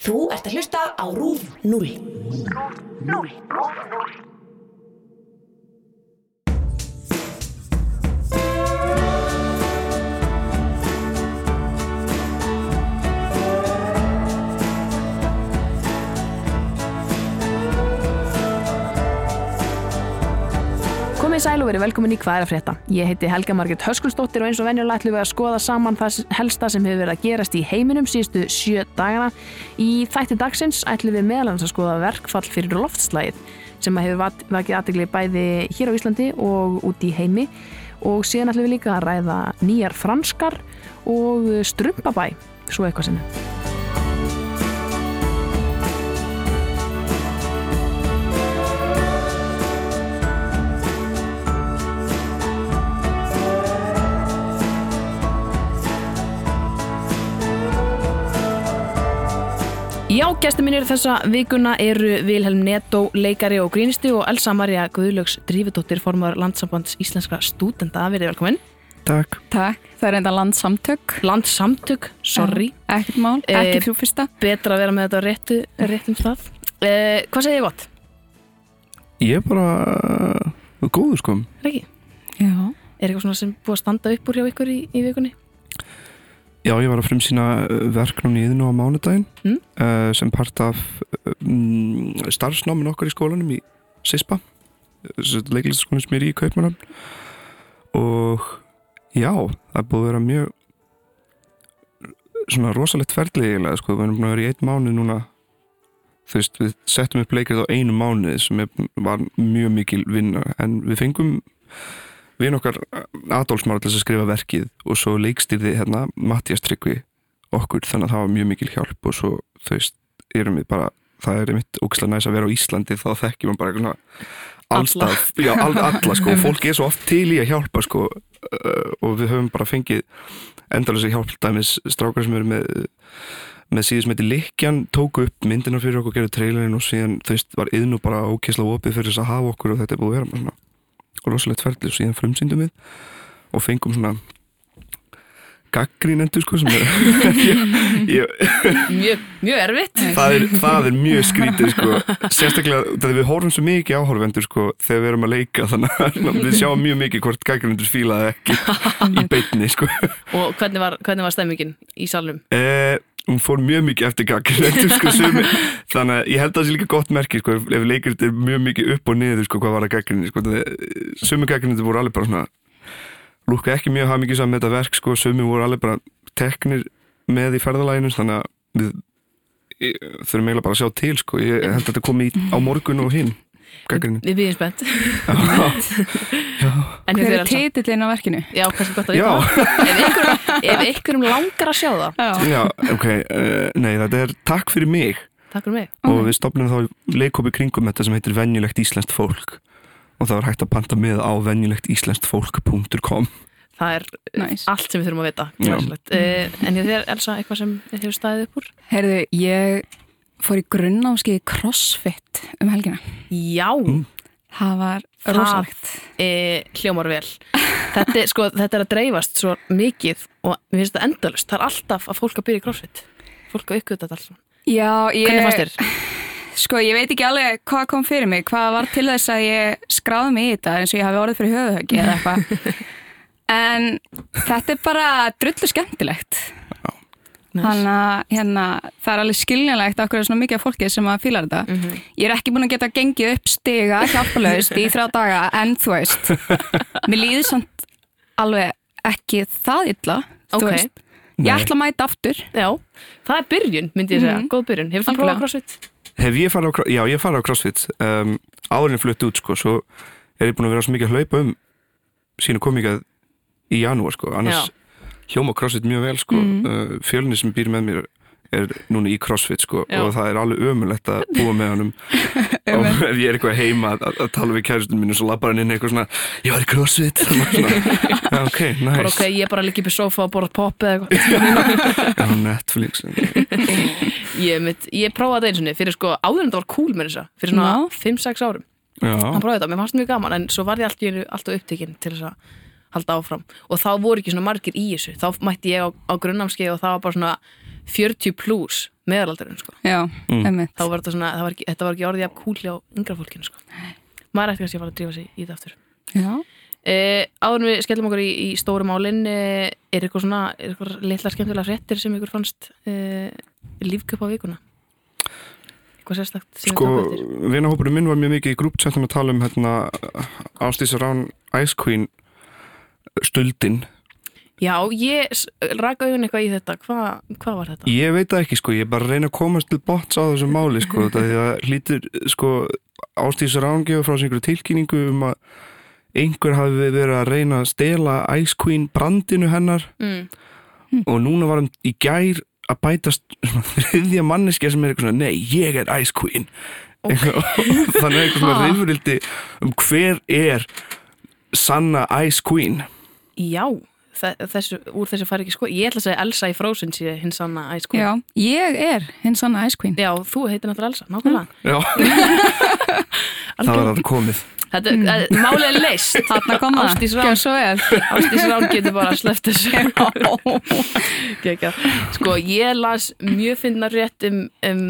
Þú ert að hlusta á RÚF 0. Komið sæl og verið velkomin í Hvað er að frétta? Ég heiti Helga Margret Höskulsdóttir og eins og venjulega ætlum við að skoða saman það helsta sem hefur verið að gerast í heiminum síðustu sjö dagana. Í þætti dagsins ætlum við meðalans að skoða verkfall fyrir loftslægið sem hefur vakið aðtegli bæði hér á Íslandi og út í heimi og síðan ætlum við líka að ræða nýjar franskar og strumpabæ, svo eitthvað sinni. Já, gæsti mínir þessa vikuna eru Vilhelm Netto, leikari og grínisti og Elsa Maria Guðlögs Drífudóttir, formar landsambands íslenskra stúdenda. Verið velkominn. Takk. Takk, það er enda landsamtök. Landsamtök, sorry. Ja, ekkert mál, ekki Eh, þú fyrsta. Betra að vera með þetta á réttu, réttum stað. Eh, hvað segir þið gott? Ég er bara uh, góður sko. Er ekki? Já. Er eitthvað svona sem búið að standa upp úr hjá ykkur í, í vikunni? Já, ég var að frumsýna verknum í yðinu á mánudaginn Mm. uh, sem part af um, starfsnámin okkar í skólanum í SISPA leiklistaskólanum sem er í Kaupmannam og já, það búið að vera mjög svona rosalegt ferli eiginlega sko, við erum búin að vera í einn mánuð núna þú veist, við settum upp leikrið á einu mánuð sem er, var mjög mikil vinna. En við fengum við okkar Adolfs Mára til að skrifa verkið og svo leikstýrði hérna Mattias Tryggvi okkur þannig að það var mjög mikil hjálp og svo veist, erum við bara það er einmitt ógislega næs að vera á Íslandi þá þekkjum við bara svona allstað, já, all, alla sko, fólk er svo oft til í að hjálpa sko uh, og við höfum bara fengið endalþessi hjálp dæmis strákar sem eru með með síðan sem heitir Likjan tóku upp myndina fyrir okkur og gerði trailerinn og síðan veist var yðn og bara ókysla opið fyrir þess að hafa okkur og þetta er búið að vera með svona og rosalegt ferli og síðan frumsýndum við og fengum svona gaggrínendur sko sem er ég, Mjög, mjög erfitt. það, er, það er mjög skrítið sko sérstaklega þegar við horfum svo mikið áhorfendur sko þegar við erum að leika þannig að við sjáum mjög mikið hvort gaggrínendur fílaði ekki í beinni sko Og hvernig var, hvernig var stemmingin í salnum? Eh, hún fór mjög mikið eftir gaggrinendur sko, þannig að ég held að það sé líka gott merki sko, ef leikur þetta er mjög mikið upp og niður sko, hvað var að gaggrinni sko, sumi gaggrinendur voru alveg bara svona lúka ekki mjög hafa mikið saman með þetta verk sko, sumi voru alveg bara teknir með í ferðalæginu þannig að við þurfum eiginlega bara að sjá til sko. ég held að þetta komi á morgun og hinn gaggrinni Við býðum spennt. Hver er titillin á verkinu? Já, kannski gott að vita. ef einhverjum langar að sjá það, Já. já, ok uh, nei, þetta er takk fyrir mig takk fyrir mig. og við stopnum þá leikópi kringum þetta sem heitir venjulegt íslenskt fólk og það var hægt að panta með á venjulegtíslensktfólk.com Það er Nice. allt sem við þurfum að vita. Uh, en ég þér, Elsa, eitthvað sem þið hefur staðið upp úr? Heyrðu, ég fór í grunnámskið crossfit um helgina. Já, Mm. Það var rosalegt. e, hljómar vel. Þetta, er- sko, þetta er að dreifast svo mikið og mér finnst þetta endalust. Það er alltaf að fólk að byrja í crossfit. Fólk að uppgöta þetta alltaf. Já, ég... Hvernig fannst þér? Sko, ég veit ekki alveg hvað kom fyrir mig, hvað var til þess að ég skráði mig í þetta eins og ég hafi orðið fyrir höfuhöggi eða eitthvað. En þetta er bara drullu skemmtilegt. Þannig að hérna, það er alveg skiljanlegt okkur er svona mikið af fólki sem að fíla þetta. Mhm. Ég er ekki búin að geta gengið upp stiga hjálpalaust í þrjá daga en þú veist, mér líður samt alveg ekki það illa, þú Ok. veist. Ég ætla að mæta aftur. Já, það er byrjun, myndi ég segja. Mhm. Góð byrjun. Hefur þú prófað crossfit? Hef ég farið á, cro- já, ég farið á CrossFit um, áðurinn flutt út sko, svo er ég búin að vera svo mikið að hlaupa um sína komingað í janúar sko, annars hljóma CrossFit mjög vel sko, Mhm. uh, fjölni sem býr með mér er núna í CrossFit sko Já. og það er alveg ömulegt að búa með honum og ef ég er eitthvað heima að, að tala við kæristun mínu svo labbar hann inn eitthvað svona ég var í CrossFit svona, já, ok, Bara nice ok, ég bara líka upp í sofa og borða pop eða eitthvað. Netflix Ég, mitt, ég prófaði það einu sinni fyrir sko áður en það var cool með þessa. Fyrir svona Já. 5-6 árum. já, Hann prófaði þetta, mér fannst það mjög gaman en svo var ég allt í einu alltaf upptekinn til þess að halda áfram og þá voru ekki svona margir í þessu þá mætti ég á, á grunnámskeið og það var bara svona 40 plus meðalaldurinn sko. Já, Mm. einmitt. þá var þetta svona, það var ekki, þetta var ekki orðið af kúli á yngra fólkinu sko. maður ætti kannski að fara að drífa sig í þetta aftur Já. Eh, áður en við skellum okkur í, í stóru málin eh, er eitthvað svona er eitthvað litla skemmtilega fréttir sem ykkur fannst eh, lífköp á vikuna eitthvað sérstakt sem Sko, eftir vinahópurinn minn var mjög mikið í grúptsettum að tala um hérna, Ástísa Rán Ice Queen stuldin. já, ég raka augun eitthvað í þetta hvað hva var þetta? Ég veit það ekki, sko, ég er bara að reyna að komast til bots á þessu máli, sko, þetta því að hlýtur, sko, Ástísa Rán gefur frá einhverju tilkynningu um að einhver hafi verið að reyna að stela Ice Queen brandinu hennar Mm. og núna var hann í gær að bætast þriðja manneskja sem er eitthvað svona, nei, ég er Ice Queen okay. þannig er eitthvað svona reyfurildi um hver er sanna Ice Queen. Já, þe- þessu, úr þessu fari ekki sko. Ég ætla að segja Elsa í Frozen sé hins sanna Ice Queen. Já, ég er hinn sanna Ice Queen. Já, þú heitir náttúrulega Elsa, nákvæmlega. Já, það var að komið. Þetta, mm. Málið er leist Þarna kom það. Ásdís Rán Gjör svo vel. Ásdís Rán getur bara sleppt þessu. Gekja. Sko, ég las mjög fyndnar rétt um, um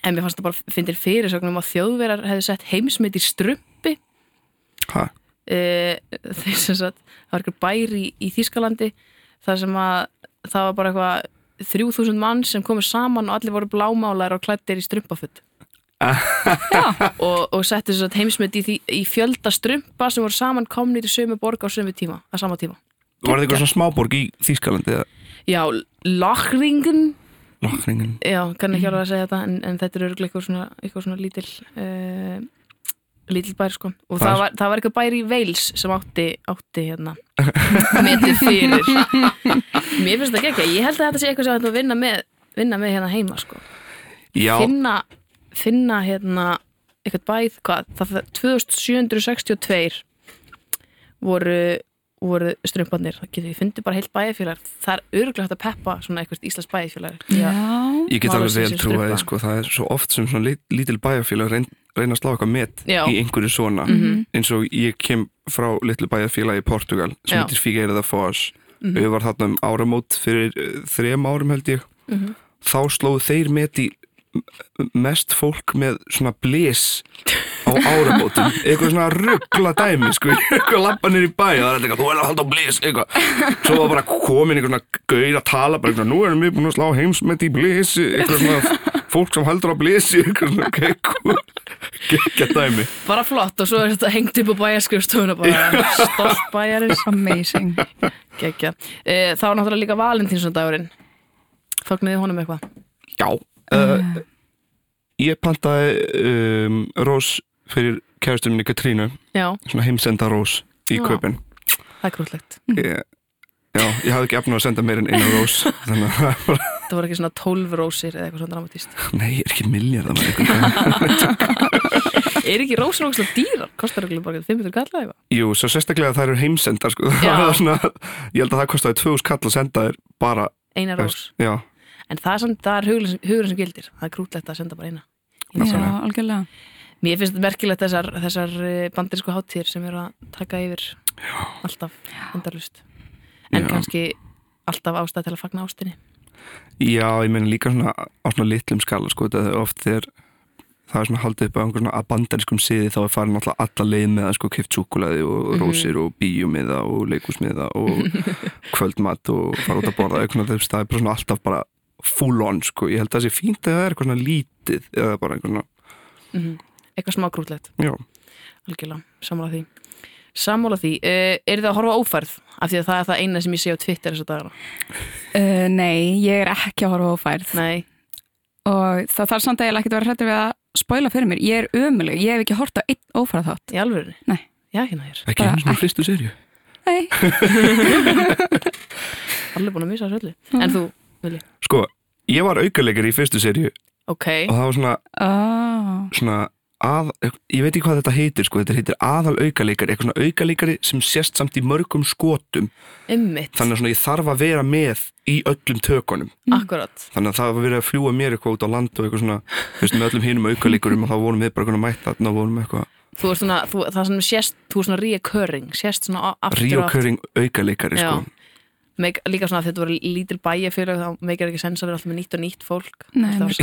en mér fannst það bara fyndir fyrirsögnum að þjóðverar hefði sett heimsmynd í strumpi. Ha, uh, þeir sem sagt það var eitthvað bær í, í Þýskalandi þar sem að það var bara eitthvað 3000 mann sem komið saman og allir voru blámálar og klættir í strumpafutt. Og, og setti þess að heimsmynd í, í fjölda strumpa sem voru saman komnir í sömu borg á sömu tíma að sama tíma. Var það eitthvað svona smáborg í Þýskalandi eða? Já, Lochringen Lochringen Já, kann ekki alveg að segja þetta en, en þetta er örgulega eitthvað svona, eitthvað svona lítil uh, lítil bær sko. Og Það var, það var eitthvað bær í Wales sem átti, átti hérna metið fyrir. Mér finnst það ekki ég held að þetta sé eitthvað sem þetta vinna með vinna með hérna heima sko. Já, finna, finna hérna eitthvað bæð, hvað, það 2762 voru voru getur við fundið bara heilt bæðifélag, það er örgulega hægt að peppa svona eitthvað Íslands bæðifélag Já. ég get alveg vel trúið strumpa. sko, það er svo oft sem svona lit, lítil bæjarfélag reyn, reyna að slá eitthvað met Já. í einhverju svona. Eins og ég kem frá litlu bæjarfélagi í Portugal sem heitir Figueira da Foz. Við var þarna um áramót fyrir uh, þrem árum held ég. Þá slóðu þeir met í mest fólk með svona blis á áramótum eitthvað svona ruggla dæmi sko, eitthvað lappa nýr í bæ og það er eitthvað, þú er að halda á blis eitthvað, svo var bara komin eitthvað svona gauð að tala, bara eitthvað, nú erum við búin að slá heimsmet í blis eitthvað svona fólk sem heldur á blisi eitthvað svona eitthvað geggja dæmi. Bara flott og svo er þetta hengt upp á bæjarskrifstofuna bara. Stolt bæjarins. Amazing. geggja. E, það var náttúrulega líka valentínsundagurinn þóknuði honum eitthvað? Já uh, Ég pantaði um, rós fyrir kæristur minni Katrínu. Já, svona heimsenda rós í Já. kaupin. Það er krúllegt ég, Já, ég hafði ekki efna að senda meir en eina rós þannig að það var það voru ekki svona 12 rósir eða eitthvað svona dramatíst Nei, ég er ekki miljard eitthvað er ekki rósir ógslag dýrar, kostar ekki bara 500 kalla eitthvað? Jú, svo sérstaklega það eru heimsendar sko. Það svona, Ég held að það kostaði 2000 kall að senda bara eina rós, Já, en það er, samt, það er hugurinn, hugurinn sem gildir. Það er krúllegt að senda bara eina. Já, algjörlega. Mér finnst þetta merkilegt þessar, þessar bandirísku hátíðir sem eru að taka yfir alltaf endarlust en Já. kannski alltaf ástæð til að fagna ástinni. Já, ég meina líka svona á svona litlum skala sko, þetta er oft þegar það er svona haldið upp á einhver svona bandarískum siði þá er farin alltaf alla leið með að sko kipt súkulaði og rósir og bíómiða og leikusmiða og kvöldmat og fara út að borða eitthvað það er bara svona alltaf bara full on sko, ég held að það sé fínt að það er eitthvað svona lítið eða bara eitthvað svona, mm eitthvað smá krúllegt, já, algjörlega, sammála því. Sammála því, uh, er það að horfa ófærð? Af því að það er það eina sem ég sé á Twitter þessa dagana, Uh, nei, ég er ekki að horfa á færð nei. Og það þarf samt eiginlega ekki að vera hrættur við að spoila fyrir mér. Ég er ömuleg, ég hef ekki hort á einn ófæra þátt. í alvörinni, Nei. já hérna hér ekki einu svona fyrstu serju Nei. allir búin að missa þessu öllu, en þú Vili, Sko, ég var aukaleikar í fyrstu serju ok, og það var svona Oh. svona að, ég veit ekki hvað þetta heitir sko, þetta heitir aðal aukaleikari eitthvað svona aukaleikari sem sést samt í mörgum skotum. Ummitt þannig að svona ég þarf að vera með í öllum tökunum. Akkurat, þannig að það var verið að fljúa mér eitthvað út á land og eitthvað svona, þú veist, með öllum hinum aukaleikurum og þá vorum við bara eitthvað að mæta þarna og vorum eitthvað þú er svona þú, það sem sést, þú er svona reoccurring sést svona aftur og aftur. Reoccurring aukaleikari Já. sko. Meik, líka svona að þetta voru lítil bæjarfélag þá meikar ekki sens að vera alltaf með nýtt og nýtt fólk. Nei, það var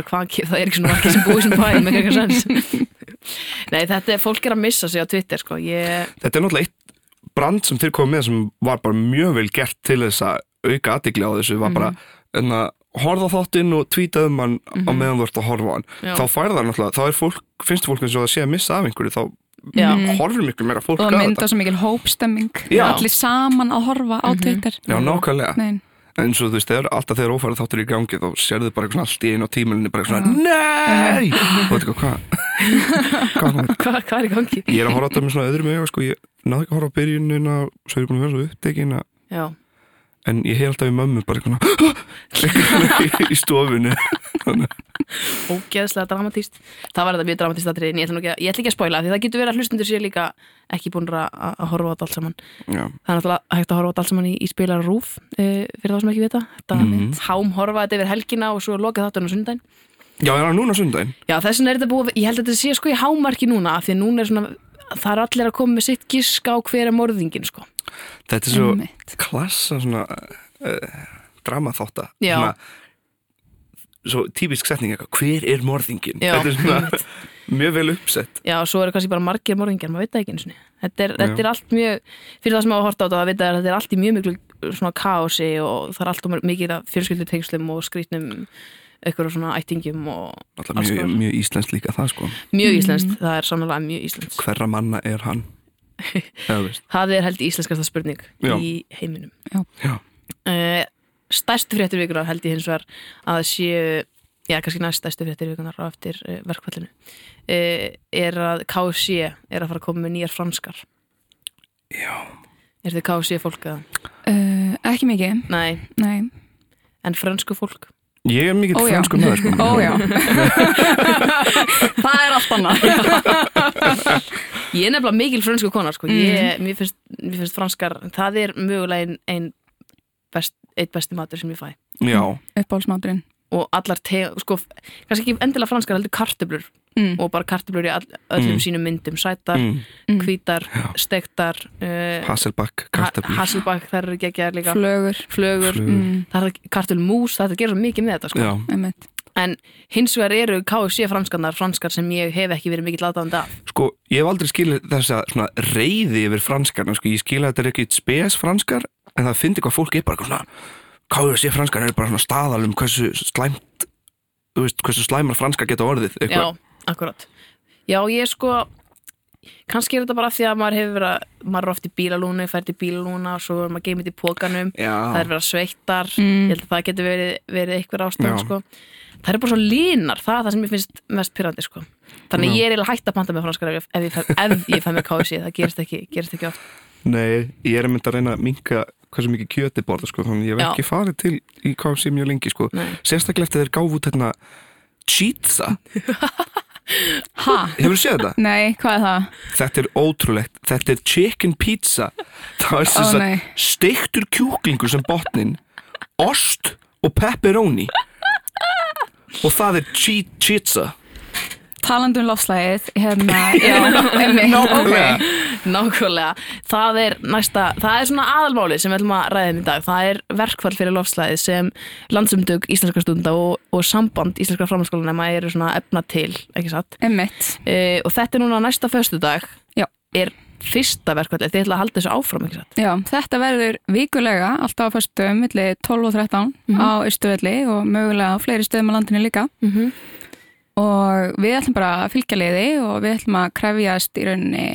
sama ekki, það er ekki svona margir sem búið sem bæ meikar ekki sens nei, þetta er, fólk er að missa sig á Twitter sko, ég, Þetta er náttúrulega eitt brand sem þeir komið með sem var bara mjög vel gert til þess að auka aðdegli á þessu var bara en að horfa á þáttinn og tvíta um hann á meðan þú ert að horfa á hann. Já. þá fær það náttúrulega, þá er fólk, finnst fólk eins og það sé að missa af einhverju, þá Já. horfir miklu meira fólk og mynda þetta. svo mikil hópstemming. Já. allir saman að horfa á Twitter. Já, nákvæmlega, Nei. en svo þú veist, þegar alltaf þegar ófærið þáttur í gangi þá sérðu bara eitthvað svona allt í einu á tímilinu bara eitthvað svona, NEI! Og veitu hvað, hvað? Hvað hvað, hvað er í gangi? ég er að horfa á þetta með svona öðrum auga sko, ég náðu ekki að horfa á byrjunina svo er ég búin að vera svo upptekin að Já, en ég hef alltaf í mömmu bara eitthvað í stofunni. Ógeðslega dramatíst það var þetta mjög dramatíst aðrið en ég ætla, ekki að, ég ætla ekki að spoila því það getur verið að hlustundur sér líka ekki búin að, að horfa á þetta allt saman. Já, það er náttúrulega hægt að horfa á þetta allt saman í, í spilar rúf uh, fyrir þá sem ekki vita. Þetta Mhm. hám horfa þetta yfir helgina og svo lokað þátturinn á sundaginn já, er það núna sundaginn? Já, þess vegna er þetta búið, ég held að þetta sé sko í hámarki núna af því að núna er svona, það er allir að koma með sitt gisk á hver er morðingin sko. Þetta er svo Einmitt. klassa svona uh, drama þátta Já. svona, svo típisk setning eitthvað, hver er morðingin? Já, Þetta er svona mjög vel uppsett. Já, svo eru kannski bara margir morðingjar, maður veit það ekki eins og þetta er, þetta er allt mjög, fyrir það sem hafa hort á þetta það vita er að þetta er allt í mjög miklu svona kaosi og það er allt og mikið af fjölskyldutengslum og skrýtnum eitthvað svona ættingum og alls mjög, konar. mjög íslenskt líka það sko. Mjög íslenskt, það er sannlega mjög íslenskt. Hverra manna er hann Það er held íslenskasta spurning Já. í heiminum. Já, uh, Stærstu fréttur vikunar held ég hins vegar að séu já, kannski næst stærstu fréttur vikunar á eftir uh, verkfallinu uh, er að KFC er að fara að koma með nýjar franskar. Já, Er þið KFC fólk að? Uh, ekki mikið, Nei, nei. En fransku fólk? Ég er já. fransku maður sko. Ó já. Það er allt annað Ég er nefnilega mikil fransku konar sko. Mm. ég, mér, finnst, mér finnst franskar það er mögulega ein, ein best, eitt besti matur sem ég fæ já, Uppbólsmáturinn og allar te, sko, kannski ekki endilega franskar heldur kartöblur mm. og bara kartöblur í all, öllum Mm. sínum myndum sætar, mm, Mm. hvítar, stektar uh, Hasselback, kartabíl Hasselbach, þær eru geggjaðar líka Flögur flögur, Flugur. mm. það er kartulmús það er að gera svo mikið með þetta sko. Já, en hins vegar eru KFC franskarnar franskar sem ég hef ekki verið mikill aðdáðandi af. Sko, ég hef aldrei skilið þessa svona reyði yfir franskarna, sko, ég skilið að þetta er ekki spes franskar, en það finnir hvað fólk er bara svona, sé franskar er bara svona staðal um hversu slæmt þú veist, hversu slæmar franskar geta orðið Já, eitthvað, akkurat. Já, ég sko kannski er þetta bara af því að maður hefur verið að maður er oft í bílalúnu, fært í bílalúna og svo er maður geimit í pókanum já, það er verið að sveittar, Mm. ég held að það getur verið, verið eitthvað ástæðan sko. það er bara svo línar, það er það sem ég finnst mest pyrrandi sko. þannig Já. ég er eiginlega hægt að panta með franskar ef, ef, ég fæ- ef ég fæ með KFC það gerist ekki, gerist ekki oft nei, ég er að mynda að reyna að minka hversu mikið kjöti borða, sko, þannig ég hef ekki farið til í KFC mjög lengi, sko, Nei. sérstaklega eftir þeir gáfu út hérna cheetza, Ha? hefur þú séð þetta? Nei, hvað er það? Þetta er ótrúlegt, þetta er chicken pizza það er sem sagt nei. steiktur kjúklingur sem botnin ost og pepperoni og það er che cheetza Talandi um lofslægið hérna, já, einmitt, ok. Nákvæmlega, það er næsta það er svona aðalmáli sem við ætlum að ræða um í dag. Það er verkfall fyrir lofslæðið sem landsumdug íslenskra stunda og, og samband íslenskra framhanskólanema eru svona efna til, ekki satt? Einmitt, e, og þetta er núna næsta föstudag. Já. er fyrsta verkfallið, þið ætla að halda þessu áfram, ekki satt? Já, þetta verður vikulega alltaf á föstum, milli 12 og 13 á Ístuvelli og mögulega á fleiri stöðum á landinu líka. Mm -hmm. Og við ætlum bara að fylgja leiði og við ætlum að krefjast í rauninni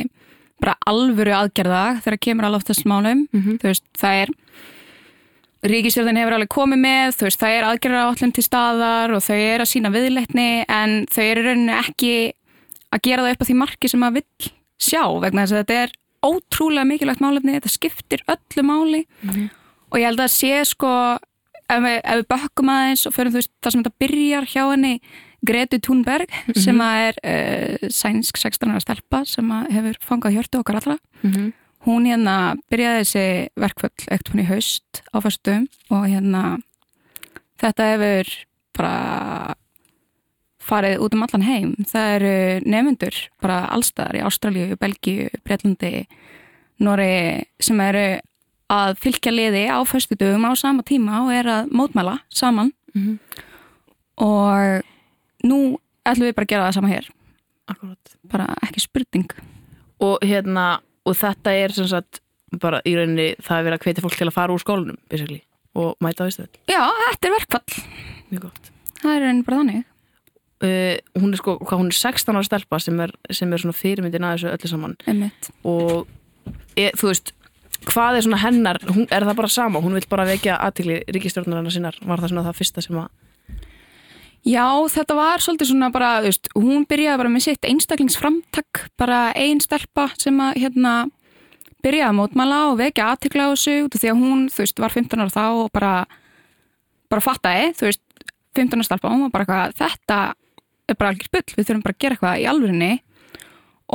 bara alvöru aðgerða þegar kemur að loftasmálum Mhm. þú veist, það er ríkisjörðin hefur alveg komið með þú veist, það er aðgerða átlum til staðar og þau eru að sína viðleitni en þau eru rauninni ekki að gera það upp á því marki sem maður vill sjá vegna þess að þetta er ótrúlega mikilvægt málefni, þetta skiptir öllu máli Mhm. og ég held að sé sko ef við, ef við bökkum aðeins og förum þú veist það sem þetta byrjar hjá henni Gretu Thunberg sem að er uh, sænsk 16 ára stelpa sem hefur fangað hjörtu okkar allra Mhm. hún hérna byrjaði þessi verkföll ekkert hún í haust á fyrstum og hérna þetta hefur bara farið út um allan heim það eru nefnendur bara allstaðar í Ástralíu, Belgíu, Breitlandi Nóri sem eru að fylgja liði á föstu dögum á sama tíma og er að mótmæla saman Mhm. og nú ætlum við bara að gera það sama hér Akkurat. bara ekki spurning Og hérna, og þetta er sem sagt bara í rauninni það er verið að hvetja fólk til að fara úr skólanum, basically, og mæta á vistuðall. Já, þetta er verkfall, Mjög gott. það er enn bara þannig Uh, hún er sko, hvað hún er 16 ára stelpa sem er, sem er svona fyrirmyndin að þessu öllu saman Einmitt. og e, þú veist hvað er svona hennar, hún, er það bara sama hún vil bara vekja aðtikli ríkistjórnarinnar sinnar var það svona það fyrsta sem að Já, þetta var svolítið svona bara, þú veist, hún byrjaði bara með sitt einstaklingsframtak, bara ein stelpa sem að hérna byrjaði að mótmæla og vekja aðtikla á þessu út af því að hún, þú veist, var 15 ára þá og bara, bara fattaði, þú veist, 15 ára stelpa, hún var bara eitthvað, þetta er bara algjör bull, við þurfum bara að gera eitthvað í alvörinni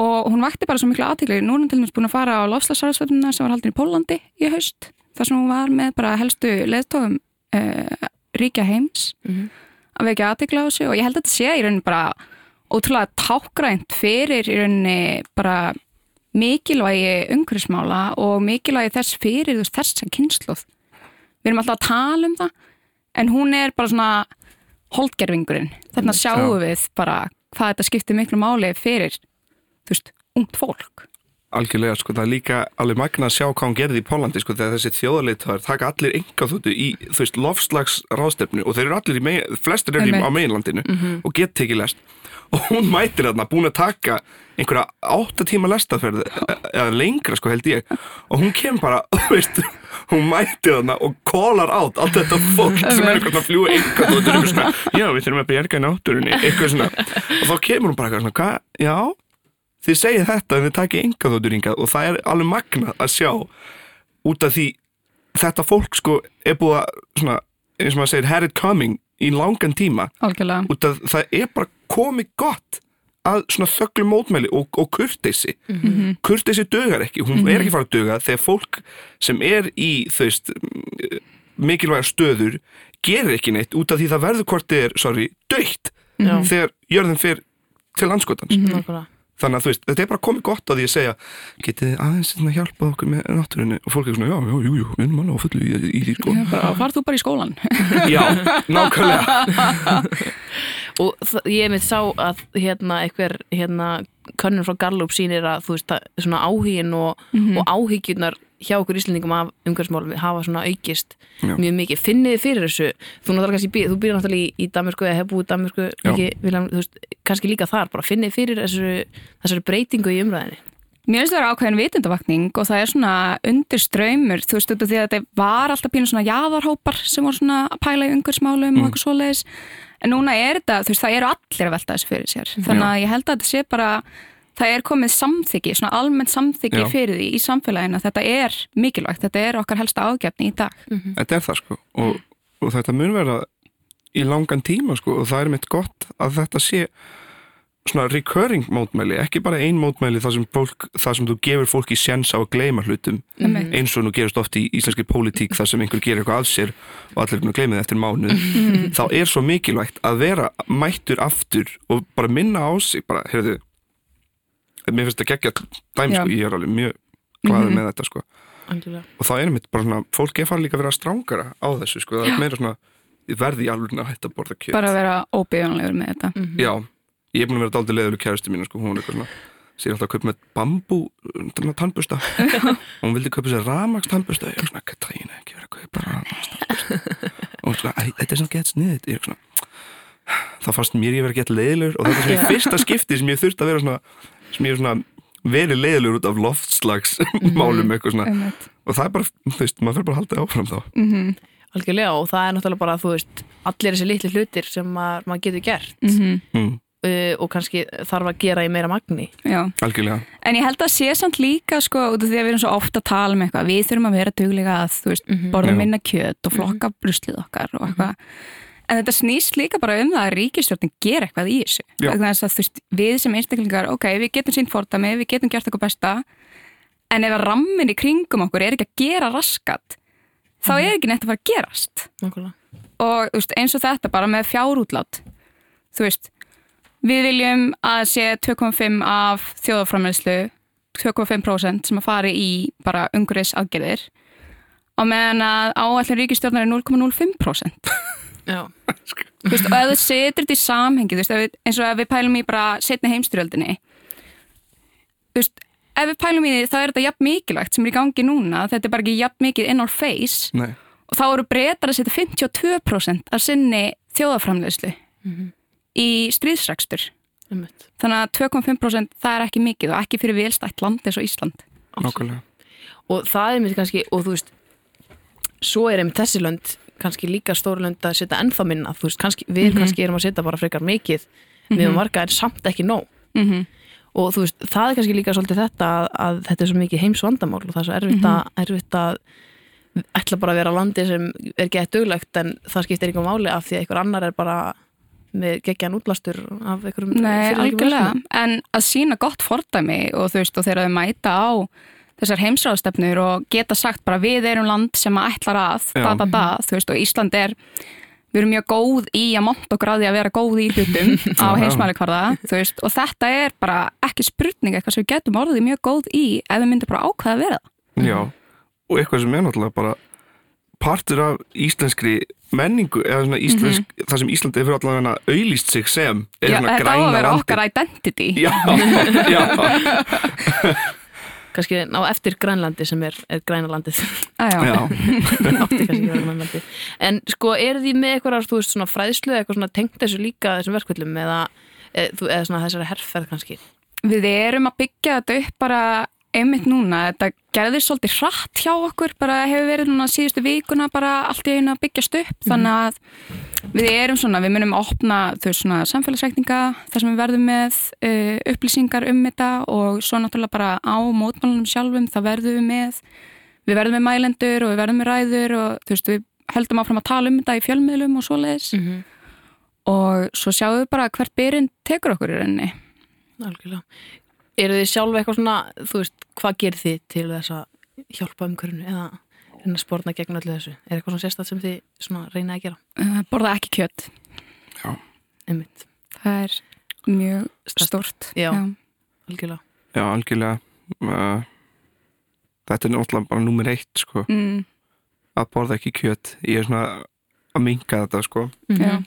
og hún vakti bara svo mikla aðtikli, nú er hún til dæmis búin að fara á lofslagsarðsvölduna sem var haldin í Pólandi í haust, þar sem hún var með bara helstu leðtofum uh, ríkja heims að vekja aðtikla á þessu og ég held að þetta sé í rauninni bara ótrúlega tákgrænt fyrir í rauninni bara mikilvægi umhverfismála og mikilvægi þess fyrir þú veist, þessa kynsluð. Við erum alltaf að tala um það en hún er bara svona holdgerfingurinn. Þarna sjáum við bara hvað þetta skiptir miklu máli fyrir þú veist, ungt fólk. Algjörlega, sko, það er líka alveg magna að sjá hvað hún gerði í Pólandi, sko, þegar þessi þjóðarleitar taka allir enga þóttu í, þú veist, lofslags ráðstefnu og þeir eru allir í megin, flestir eru í- á meginlandinu og get tekið lest. Og hún mætir þarna búin að taka einhverja átta tíma lestaferð eða lengra, sko, held ég. Og hún kem bara, þú veist hún mætir þarna og kólar át allt þetta fólk sem er eitthvað að fljúa enga þóttu og eitthvað svona, já, við þurfum að bjerga náttúrunni, eitthvað svona. Og þá kemur hún bara eitthvað svona, já þið segið þetta en þið takið enga þóttur hingað og það er alveg magna að sjá út af því þetta fólk sko er búið að svona, eins og maður segir, had it coming í langan tíma. Algjörlega. út af það er bara komið gott að svona þögglu mótmæli og, og kurteisi. Kurteisi dögar ekki, hún er ekki fara að döga þegar fólk sem er í þau veist mikilvægar stöður gerir ekki neitt út af því það verður hvort þið er, sorry, döitt Já. þegar jörðin fer til landskotans nákvæmlega þannig að þú veist, þetta er bara komið gott að segja getið þið aðeins að hjálpa okkur með náttúrunni? Og fólk er svona, já, já, jú, jú, við erum alveg á fullu í, í því, sko. Far þú bara í skólan. já, nákvæmlega. Og ég mitt sá að hérna einhver hérna könnun frá Gallup sýnir að þú veist að svona áhugin og, og áhyggjurnar hjá okkur íslendingum af umhverfsmálum hafa svona aukist Já. mjög mikið. Finnið þið fyrir þessu þú náttúrulega kannski, býr- þú býr náttúrulega í, í Danmörku eða hefur búið í Danmörku, Já. ekki, Vilhelm, þú veist, kannski líka þar, bara finnið fyrir þessu, þessari breytingu í umræðinni. Mér finnst það vera ákveðin vitundavakning og það er svona undir ströymur, þú veist, því að þetta var alltaf pínu svona jaðarhópar sem voru svona að pæla í umhverfsmálum og eitthvað svoleiðis. En núna er þetta, þú veist, það eru allir að velta þessu fyrir sér. Þannig að ég held að þetta sé bara, það er komið samþyggi, svona almennt samþyggi fyrir því í samfélaginu að þetta er mikilvægt, þetta er okkar helsta ágefni í dag. þetta er það, sko og, og þetta mun vera í langan tíma, sko og það er mitt gott að þetta sé svona recurring mótmæli, ekki bara ein mótmæli þar sem, sem þú gefur fólki sjens á að gleyma hlutum Einmitt. eins og nú gerist oft í íslenski pólitík þar sem einhver gerir eitthvað af sér og allir er búin að gleyma það eftir mánuð. Þá er svo mikilvægt að vera mættur aftur og bara minna á sig bara, heyrðu mér finnst þetta geggja dæm, sko, ég er alveg mjög glaður með þetta, sko. Algjörlega. og það er mitt bara svona, fólk er farið líka að vera strángara á þessu, sko, það er meira svona verði í alveg að hætta að borða kjöt. Bara að vera óbyggjumlegur með þetta. já, ég er búin að vera dálítið leiður kæristu mínu, sko, hún er eitthvað svona sér alltaf að kaupa með bambú tannbusta og hún vildi kaupa sér ramags tannbusta ég er svona, Katrína, ekki vera að kaupa ramags tannbusta og hún er svona, "Æ, þetta er svona gett sniðið ég er svona þá fannst mér ég vera gett leiðilegur og þetta er svona í fyrsta skipti sem ég þurfti að vera svona sem ég er svona verið leiðilegur út af loftslags málum eitthvað svona Einmitt. og það er bara, þú veist, maður fyrir bara að halda áfram þá Mhm. Algjörlega og það er náttúrulega bara, þú veist, allir þessi litli hlutir sem maður, maður getur gert Mhm. mm, uh, og kannski þarf að gera í meira magni. Já. algjörlega En ég held að sé samt líka sko, út af því að við erum svo ofta að tala um eitthvað við þurfum að vera duglega að þú veist, borða Já. minna kjöt og flokka bruslið okkar og eitthvað en þetta snýst líka bara um það að ríkistjórnin ger eitthvað í þessu þess að, þú veist, við sem einstaklingar, ok, við getum sínt fordami, við getum gert eitthvað besta en ef að rammin í kringum okkur er ekki að gera raskat þá er ekki neitt að fara að gerast Nákvæmlega. og veist, eins og þetta bara með fjárútlát þú veist við viljum að sé 2,5 af þjóðaframleyslu 2,5% sem að fari í bara umhverfis aðgerðir og meðan að áallin ríkistjórnar er 0,05% Já. Þú veist, og ef þú setur þetta í samhengi þú veist, við, eins og ef við pælum í bara setni heimstyrjöldinni þú veist, ef við pælum í því þá er þetta jafn mikilvægt sem er í gangi núna þetta er bara ekki jafn mikið in our face. Nei, og þá eru breytar að setja 52% af sinni þjóðaframleyslu í stríðsrækstur Einmitt. þannig að 2,5% það er ekki mikið og ekki fyrir velstætt land eins og Ísland. Nákvæmlega. Og það er mér kannski, og þú veist svo er einmitt þessi lönd kannski líka stóru lönd að setja ennþá minna þú veist, kannski, við kannski erum að setja bara frekar mikið. Við erum marga en samt ekki nóg. Mm -hmm. og þú veist, það er kannski líka svolítið þetta að, að þetta er svo mikið heimsvandamál og það er svo erfitt, að, erfitt að ætla bara að vera landi sem er gett duglegt en það skiptir einhver máli af því að einhver annar er bara með geggjan útlastur af einhverjum Nei, algjörlega, en að sína gott fordæmi og þú veist, og þegar þau mæta á þessar heimsráðstefnur og geta sagt bara við erum land sem að ætlar að Já. da, da, da, þú veist, og Ísland er við erum mjög góð í að monta okkur að því að vera góð í hlutum á Já, já. heimsmælikvarða, þú veist, og þetta er bara ekki spurning, eitthvað sem við getum orðið mjög góð í ef við myndum bara ákveða að vera það. Já, og eitthvað sem er náttúrulega bara partur af íslenskri menningu, eða svona íslensk það sem Ísland hefur allavega auðlýst sig sem er Já, svona þetta á græna að vera okkar identity. Já, já, kannski á eftir Grænlandi sem er, er Grænalandið ah, en sko, eru því með eitthvað þú veist, svona fræðslu eða eitthvað svona tengt þessu líka þessum verkvöldum eða, þú- eða svona þessari herrferð kannski? Við erum að byggja þetta upp bara einmitt núna, þetta gerðir svolítið hratt hjá okkur, bara hefur verið núna síðustu vikuna bara allt í einu að byggjast upp þannig að við erum svona við munum opna þau svona samfélagsreikninga þar sem við verðum með uh, upplýsingar um þetta og svo náttúrulega bara á mótmálunum sjálfum, það verðum við með við verðum með mælendur og við verðum með ræður og þú veist, við höldum áfram að tala um þetta í fjölmiðlum og svoleiðis -hmm. og svo sjáum við bara hvert byrjun tekur okkur í rauninni Algjörlega. Eru þið sjálf eitthvað svona, þú veist, hvað gerir þið til þess að hjálpa umhverfinu eða reyna að spórna gegn öllu þessu? Er eitthvað svona sérstætt sem þið svona reyna að gera? uh, borða ekki kjött Einmitt, Það er mjög stort. Já. algjörlega. já, algjörlega uh, þetta er náttúrulega bara númer eitt sko, Mm, að borða ekki kjöt ég er svona að minka þetta sko já.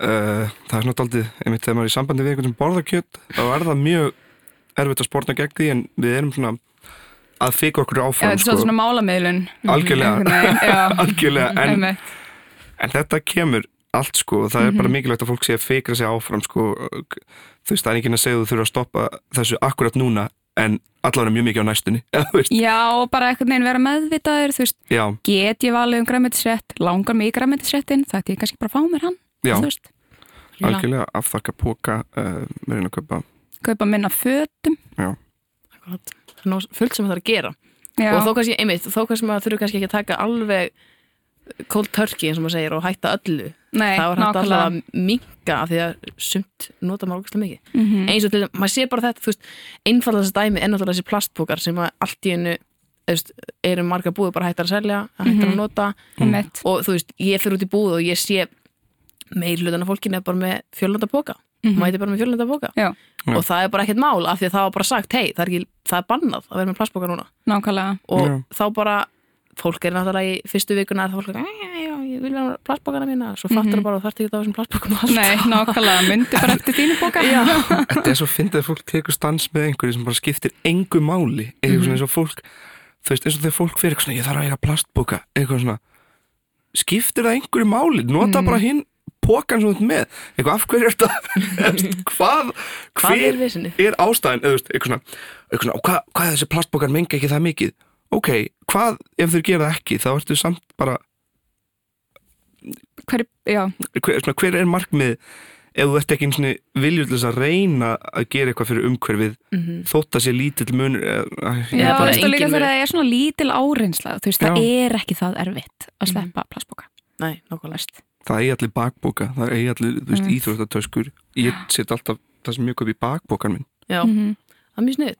Uh, það er svona daldið, einmitt þegar maður er í sambandi við einhvern sem borða kjöt, þá er það mjög erfitt að spórna gegn því en við erum svona að fika okkur Já, áfram þetta er svona málameðlun. algjörlega, já. algjörlega en, en þetta kemur allt sko og það er Mhm. bara mikilvægt að fólk sé að fikra sig áfram sko. Þú veist, það er ekki að segja þú þurfa að stoppa þessu akkurat núna en allavega mjög mikið á næstunni Já, bara einhvern veginn vera meðvitaður, þú veist, já, get ég valið um græmitisrétt, langar mig í græmitisréttin, það er ég kannski bara að fá mér hann, já, algjörlega afþakka póka uh, með reyna að kaupa minna fötum. Akkurat. Það er fullt sem það er að gera. Já, Og þó kannski, einmitt, þó kannski maður þurfi kannski ekki að taka alveg cold turkey eins og maður segir og hætta öllu. nei, það var hægt alltaf að minka af því að sumt nota maður ógæslega mikið. Mhm. eins og til þess, maður sé bara þetta, þú veist einfaldast dæmi er náttúrulega þessi plastpókar sem að allt í veist, eru marga búið bara hættar að selja, hættar Mhm. að nota Einmitt. og þú veist, ég fyrir út í búið og ég sé meir hlutan af fólkinu er bara með fjölnanda póka, Mhm. mæti bara með fjölnanda póka Já, og það er bara ekkert mál af því að það var bara sagt, hei, það er, ekki, það er bannað að vera með plastpóka núna nákvæmlega. og Já. þá bara fólk er náttúrulega í fyrstu vikuna er það fólk, já, ég vil vera með plastpókana mína svo fattur Mhm. bara að það þarf ekki á þessum plastpókum alltaf. Nei, nákvæmlega, myndi bara eftir þínu bóka. Já. Þetta er svo fyndið að fólk tekur stans með einhverju sem bara skiptir engu máli eitthvað Mhm. svona eins og fólk þú veist eins og þegar fólk fyrir eitthvað svona ég þarf að eiga plastbóka eitthvað svona skiptir það einhverju máli, nota Mhm. bara hinn pókan sem þú ert með, eitthvað af hverju er þetta hvað, hvað er er ástæðin, eða þú veist, eitthvað svona, eitthvað svona og hvað, hvað er þessi plastbókar menga ekki það mikið? Ok, hvað ef þau gera það ekki? Þá ertu samt bara Hver, já, hver, svona, hver er markmið ef þú ert ekki viljullis að reyna að gera eitthvað fyrir umhverfið Mhm. þótt að sé eða, að, Já, já, bara veistu líka þegar það er svona lítil áreinsla, þú veist, það Já. er ekki það erfitt að sleppa plastbóka, Nei, nákvæmlega. Veist. Það eigi allir bakbóka það eigi allir Mm. íþróttatöskur. Ég set alltaf það sem mjög upp í bakbókan minn. Já, Mhm. það er mjög sniðið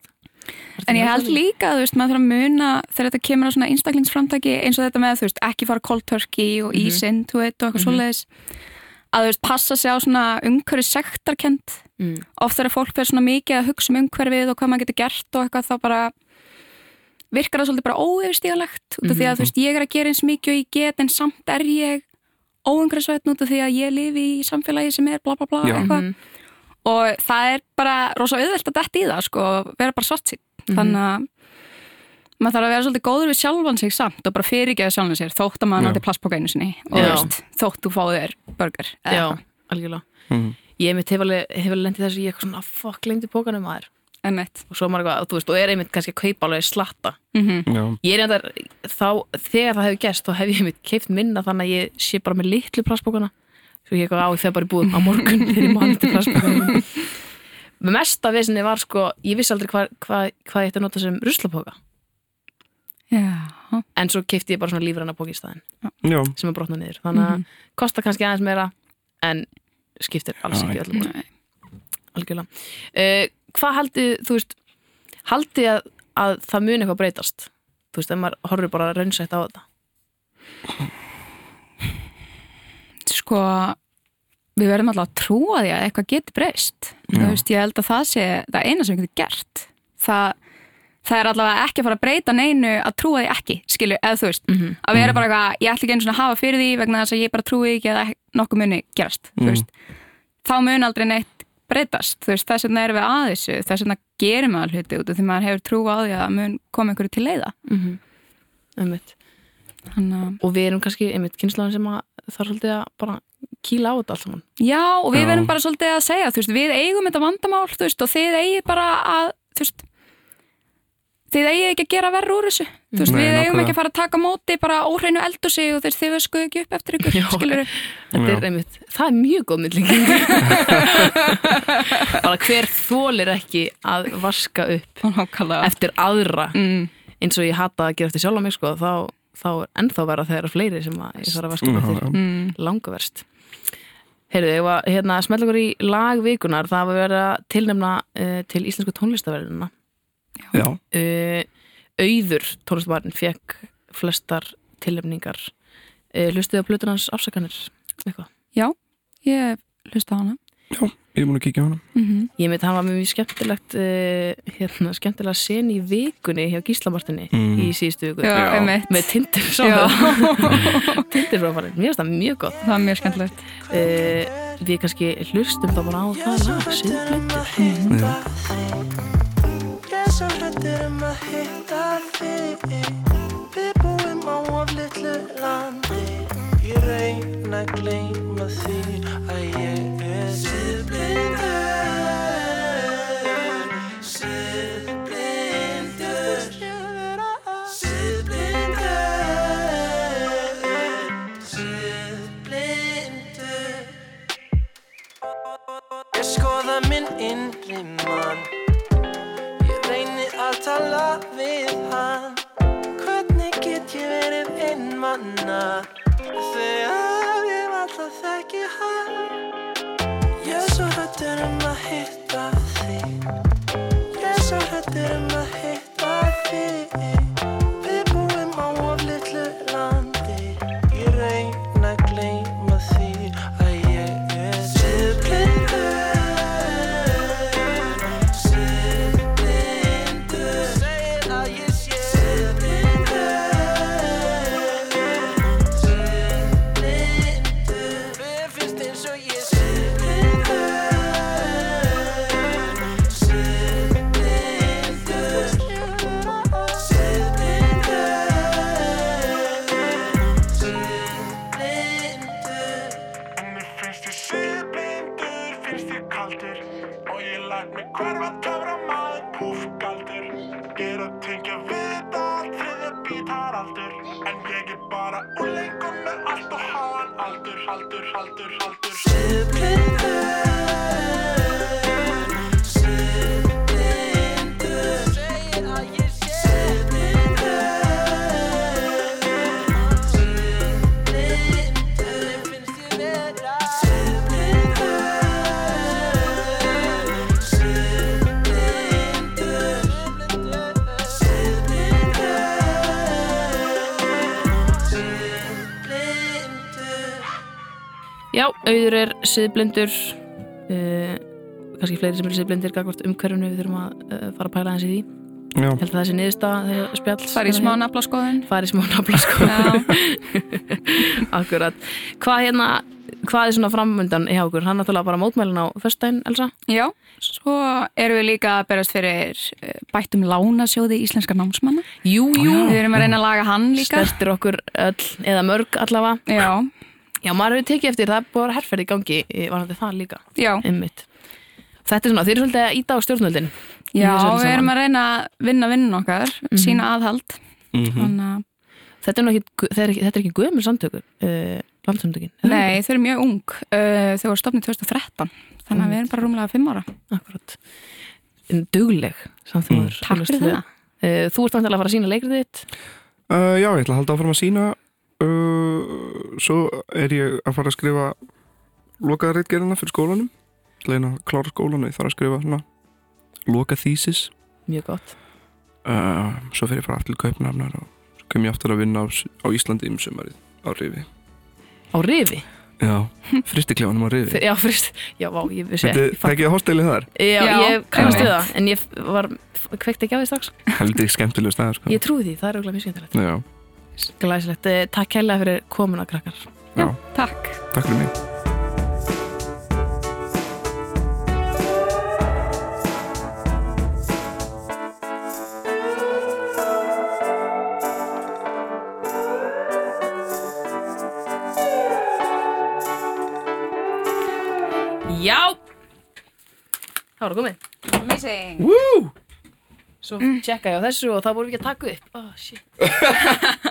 En ég held líka, þú veist, maður þarf að muna þegar þetta kemur á svona einstaklingsframtaki eins og þetta með, þú veist, ekki fara cold turkey og Mhm. ísinn, þú veit, og eitthvað svoleiðis. Að þú veist, passa sig á svona umhverfi sektarkent, mm. oft þegar fólk fyrir svona mikið að hugsa um umhverfið og hvað maður getur gert og eitthvað þá bara virkar það svolítið bara óyfirstígalegt út af því að þú veist, ég er að gera eins mikið og ég get en samt er ég óumhverfisvætn út af því að ég lifi í samfélagi sem er bla bla bla eitthvað. Og það er bara rosa auðvelt að detta í það sko, vera bara svart sín. Þannig að maður þarf að vera svolítið góður við sjálfan sig samt og bara fyrirgeða sjálfan sér þótt að maður nátti plastpoka einu sinni og veist, þótt þú fáið þér burger eða Já, algjörlega. Mhm. Ég mitt hef alveg, alveg lendið þessu ég eitthvað svona, fuck, lengdi pókanum maður Einmitt. og svo er maður eitthvað, þú veist, og er einmitt kannski að kaupa alveg slatta. Mhm. Já, Ég er eitthvað, þá, þegar það hefur gerst þá hef ég einmitt keift minna þannig að ég sé bara með litlu plastbókana svo ég eitthvað á, ég fer bara í búðum á morgun þegar ég mann til plastbókana Mesta vesinni var sko, ég vissi aldrei hvað hva, hva ég ætti að nota sem ruslapóka Já, en svo keifti ég bara svona lífræna póki í staðinn já, sem er brotnað niður, þannig að kostar kannski aðeins meira en skiptir alls ekki algjörlega. Uh, Hvað haldið, þú veist haldið að, að það muni eitthvað breytast? Þú veist, ef maður horfir bara raunsætt á þetta. Sko við verðum alltaf að trúa því að eitthvað geti breyst. Þú veist, ég held að það sé það eina sem við getum gert. Það, það er allavega ekki að fara að breyta neinu að trúa því ekki, skilju, eða þú veist Mhm. að vera bara eitthvað, ég ætla ekki einu svona að hafa fyrir því vegna þess að ég bara trúi ekki að nokkuð muni gerast, þú Mhm. veist. Þá mun aldrei neitt breytast þú veist, þess vegna erum við að þessu þess vegna gerum við að hluti út af því maður hefur trú á því að mun koma einhverju til leiða mm einmitt. Þannig að og við erum kannski einmitt kynnslóðin sem að þarf svolítið að bara kýla á þetta allt saman Já, og við Já. verðum bara svolítið að segja, þú veist, við eigum þetta vandamál, þú veist, og þið eigið bara að, þú veist, þið eigið ekki að gera verður úr þessu, þú veist, Nei, við eigum ekki að fara að taka móti bara óhreinu eldursi og þú veist, þið veiskuðu ekki upp eftir ykkur, skilur er það er mjög góð myndlíking bara hver þólir ekki að vaska upp Nákvæmlega. eftir aðra? Mm, eins og ég hata að gera eftir sjálf á mig sko, þá, þá er ennþá vera þegar er fleiri sem að ég þarf að vaska upp eftir. Mm, langa verst Heyrðu, ég var hérna að smetla okkur í lagvikunar það var verið að tilnefna uh, til íslensku tónlistaverðina já, uh, Auður tónlistabarinn fekk flestar tilnefningar. Uh, Hlustuðu á Plutunans afsakanir eitthvað? Já, ég hlusta á hana. já, ég er múin að kíkja á hana. Mm Ég myndi hann var mjög skemmtilegt uh, hérna, skemmtilega sen í vikunni hjá Gíslamartinni Mm. í síðustu viku. Já, Já. með Tindir Já, Tindir fráfarið, mér finnst það mjög gott. Það er mjög skemmtilegt. uh, Við kannski hlustum þá bara á það lag Siðblindur hrættur um að hitta þig. Við búum á of litlu landi. Ég reyna að gleyma því að ég Já, auður er siðblindur uh, kannski fleiri sem eru siðblindir gagvart umhverfunu við þurfum að uh, fara að pæla aðeins í því. Já, Ég held að það sé niðurstaða þegar spjall Fari í smá naflaskoðun. Fari í smá nafla sko Já, Akkurat Hvað hérna, hvað er svona framundan í okkur? Hann náttúrulega bara mótmælin á föstudaginn, Elsa. Já. Svo erum við líka að berast fyrir eh, bættum lánasjóði íslenska námsmanna. Jú, jú. Við erum að reyna að laga hann líka. Snertir okkur öll, eða mörg allavega. Já, Já, maður hefur tekið eftir, það er búin herrferð í gangi varandi það líka, já. einmitt Þetta er svona, þeir eru svolítið að íta á stjórnvöldin Já, við erum að reyna að vinna vinnun okkar, sína aðhald. mhm. Þannig að, Þetta er, nú ekki, þetta er ekki, þetta gömur samtökur uh, landsamtökin nei, þau eru mjög ung. Uh, þau voru stopnið 2013. Þannig að við erum bara rúmlega fimm ára. Akkurat En Dugleg samþjóður Mm, takk fyrir það. uh, Þú ert vantilega að fara að sína leikrið þitt Uh, já, ég ætla að halda áfram að sína Svo er ég að fara að skrifa lokaða reitgerðina fyrir skólanum. Ég að klára skólan og ég þarf að skrifa svona loka þýsis Mjög gott. Uh, Svo fer ég fara aftur til Kaupnafnar og svo kem ég aftur að vinna á, á Íslandi um sumarið á Rifi. Á rifi? Já, fristiklefanum á Rifi. Já, frist, já, vá, ég vissi Þetta ég fatt- þekkið að hostelið þar. Já, Já, ég kannast við það En ég var, kveikt ekki á því strax. Heldig skemmtileg stæðar sko. Ég trúi því, það er auðvitað mjög skemmtilegt. Já, Glæsilegt, Eh, takk kærlega fyrir komuna krakkar já, Takk. takk fyrir mig Já Það var það komið Amazing. Woo! Svo tjekka ég á þessu og það voru við ekki að taka upp oh, shit.